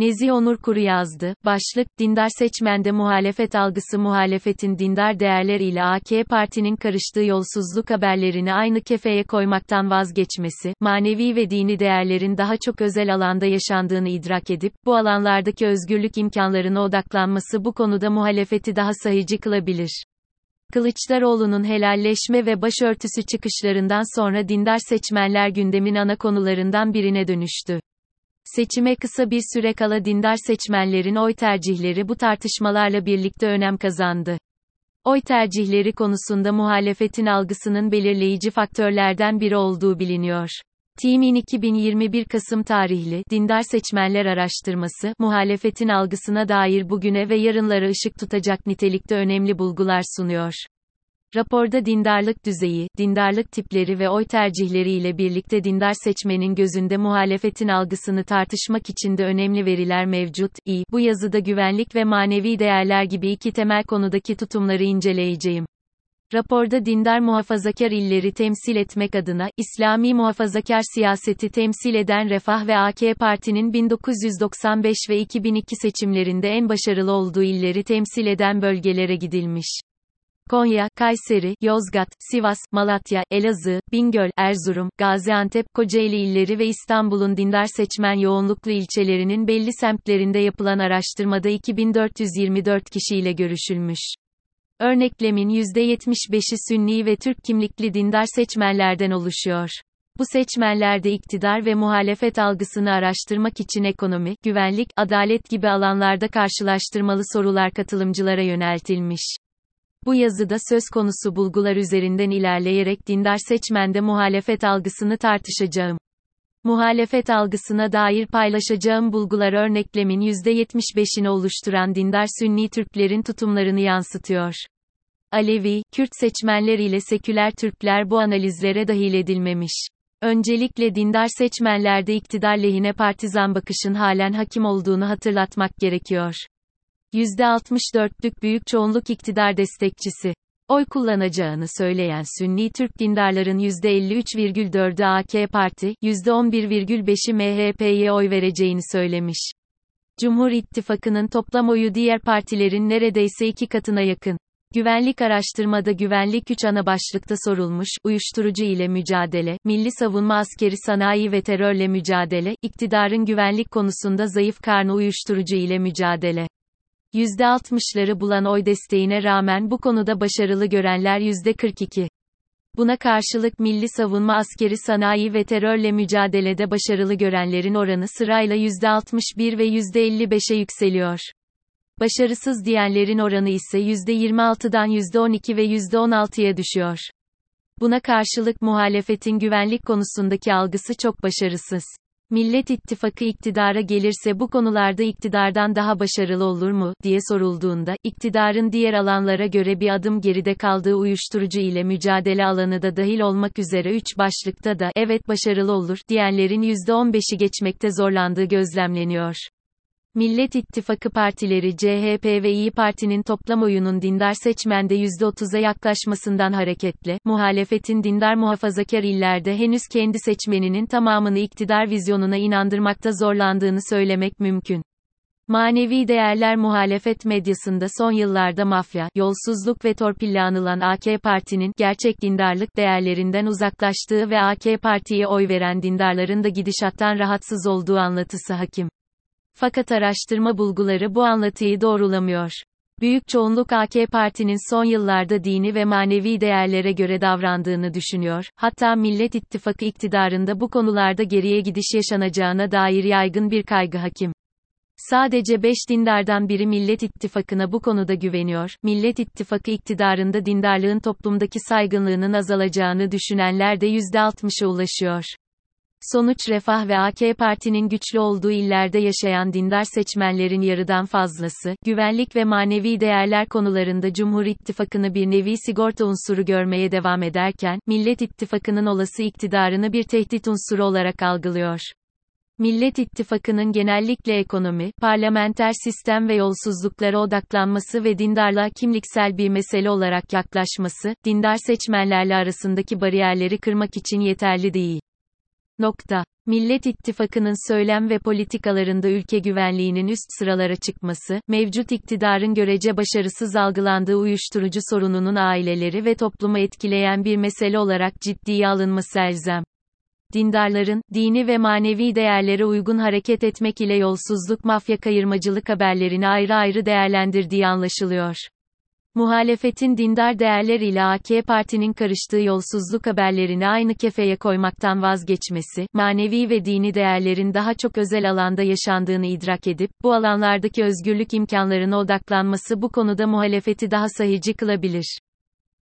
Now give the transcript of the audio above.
Nezih Onur Kuru yazdı. Başlık, dindar seçmende muhalefet algısı muhalefetin dindar değerler ile AK Parti'nin karıştığı yolsuzluk haberlerini aynı kefeye koymaktan vazgeçmesi, manevi ve dini değerlerin daha çok özel alanda yaşandığını idrak edip, bu alanlardaki özgürlük imkanlarına odaklanması bu konuda muhalefeti daha sahici kılabilir. Kılıçdaroğlu'nun helalleşme ve başörtüsü çıkışlarından sonra dindar seçmenler gündemin ana konularından birine dönüştü. Seçime kısa bir süre kala dindar seçmenlerin oy tercihleri bu tartışmalarla birlikte önem kazandı. Oy tercihleri konusunda muhalefetin algısının belirleyici faktörlerden biri olduğu biliniyor. TİM'in 2021 Kasım tarihli Dindar Seçmenler Araştırması, muhalefetin algısına dair bugüne ve yarınlara ışık tutacak nitelikte önemli bulgular sunuyor. Raporda dindarlık düzeyi, dindarlık tipleri ve oy tercihleri ile birlikte dindar seçmenin gözünde muhalefetin algısını tartışmak için de önemli veriler mevcut. İ, bu yazıda güvenlik ve manevi değerler gibi iki temel konudaki tutumları inceleyeceğim. Raporda dindar muhafazakar illeri temsil etmek adına, İslami muhafazakar siyaseti temsil eden Refah ve AK Parti'nin 1995 ve 2002 seçimlerinde en başarılı olduğu illeri temsil eden bölgelere gidilmiş. Konya, Kayseri, Yozgat, Sivas, Malatya, Elazığ, Bingöl, Erzurum, Gaziantep, Kocaeli illeri ve İstanbul'un dindar seçmen yoğunluklu ilçelerinin belli semtlerinde yapılan araştırmada 2424 kişiyle görüşülmüş. Örneklemin %75'i Sünni ve Türk kimlikli dindar seçmenlerden oluşuyor. Bu seçmenlerde iktidar ve muhalefet algısını araştırmak için ekonomi, güvenlik, adalet gibi alanlarda karşılaştırmalı sorular katılımcılara yöneltilmiş. Bu yazıda söz konusu bulgular üzerinden ilerleyerek dindar seçmende muhalefet algısını tartışacağım. Muhalefet algısına dair paylaşacağım bulgular örneklemin %75'ini oluşturan dindar Sünni Türklerin tutumlarını yansıtıyor. Alevi, Kürt seçmenler ile seküler Türkler bu analizlere dahil edilmemiş. Öncelikle dindar seçmenlerde iktidar lehine partizan bakışın halen hakim olduğunu hatırlatmak gerekiyor. %64'lük büyük çoğunluk iktidar destekçisi. Oy kullanacağını söyleyen Sünni Türk dindarların %53,4'ü AK Parti, %11,5'i MHP'ye oy vereceğini söylemiş. Cumhur İttifakı'nın toplam oyu diğer partilerin neredeyse iki katına yakın. Güvenlik araştırmada güvenlik 3 ana başlıkta sorulmuş, uyuşturucu ile mücadele, milli savunma askeri sanayi ve terörle mücadele, iktidarın güvenlik konusunda zayıf karnı uyuşturucu ile mücadele. %60'ları bulan oy desteğine rağmen bu konuda başarılı görenler %42. Buna karşılık milli savunma askeri sanayi ve terörle mücadelede başarılı görenlerin oranı sırayla %61 ve %55'e yükseliyor. Başarısız diyenlerin oranı ise %26'dan %12 ve %16'ya düşüyor. Buna karşılık muhalefetin güvenlik konusundaki algısı çok başarısız. Millet İttifakı iktidara gelirse bu konularda iktidardan daha başarılı olur mu, diye sorulduğunda, iktidarın diğer alanlara göre bir adım geride kaldığı uyuşturucu ile mücadele alanı da dahil olmak üzere 3 başlıkta da, evet başarılı olur, diyenlerin %15'i geçmekte zorlandığı gözlemleniyor. Millet İttifakı partileri CHP ve İyi Parti'nin toplam oyunun dindar seçmende %30'a yaklaşmasından hareketle, muhalefetin dindar muhafazakar illerde henüz kendi seçmeninin tamamını iktidar vizyonuna inandırmakta zorlandığını söylemek mümkün. Manevi değerler muhalefet medyasında son yıllarda mafya, yolsuzluk ve torpille anılan AK Parti'nin gerçek dindarlık değerlerinden uzaklaştığı ve AK Parti'ye oy veren dindarların da gidişattan rahatsız olduğu anlatısı hakim. Fakat araştırma bulguları bu anlatıyı doğrulamıyor. Büyük çoğunluk AK Parti'nin son yıllarda dini ve manevi değerlere göre davrandığını düşünüyor, hatta Millet İttifakı iktidarında bu konularda geriye gidiş yaşanacağına dair yaygın bir kaygı hakim. Sadece 5 dindardan biri Millet İttifakı'na bu konuda güveniyor. Millet İttifakı iktidarında dindarlığın toplumdaki saygınlığının azalacağını düşünenler de %60'a ulaşıyor. Sonuç Refah ve AK Parti'nin güçlü olduğu illerde yaşayan dindar seçmenlerin yarıdan fazlası, güvenlik ve manevi değerler konularında Cumhur İttifakı'nı bir nevi sigorta unsuru görmeye devam ederken, Millet İttifakı'nın olası iktidarını bir tehdit unsuru olarak algılıyor. Millet İttifakı'nın genellikle ekonomi, parlamenter sistem ve yolsuzluklara odaklanması ve dindarlığa kimliksel bir mesele olarak yaklaşması, dindar seçmenlerle arasındaki bariyerleri kırmak için yeterli değil. Nokta. Millet İttifakı'nın söylem ve politikalarında ülke güvenliğinin üst sıralara çıkması, mevcut iktidarın görece başarısız algılandığı uyuşturucu sorununun aileleri ve toplumu etkileyen bir mesele olarak ciddiye alınması elzem. Dindarların, dini ve manevi değerlere uygun hareket etmek ile yolsuzluk mafya kayırmacılık haberlerini ayrı ayrı değerlendirdiği anlaşılıyor. Muhalefetin dindar değerler ile AK Parti'nin karıştığı yolsuzluk haberlerini aynı kefeye koymaktan vazgeçmesi, manevi ve dini değerlerin daha çok özel alanda yaşandığını idrak edip, bu alanlardaki özgürlük imkanlarına odaklanması bu konuda muhalefeti daha sahici kılabilir.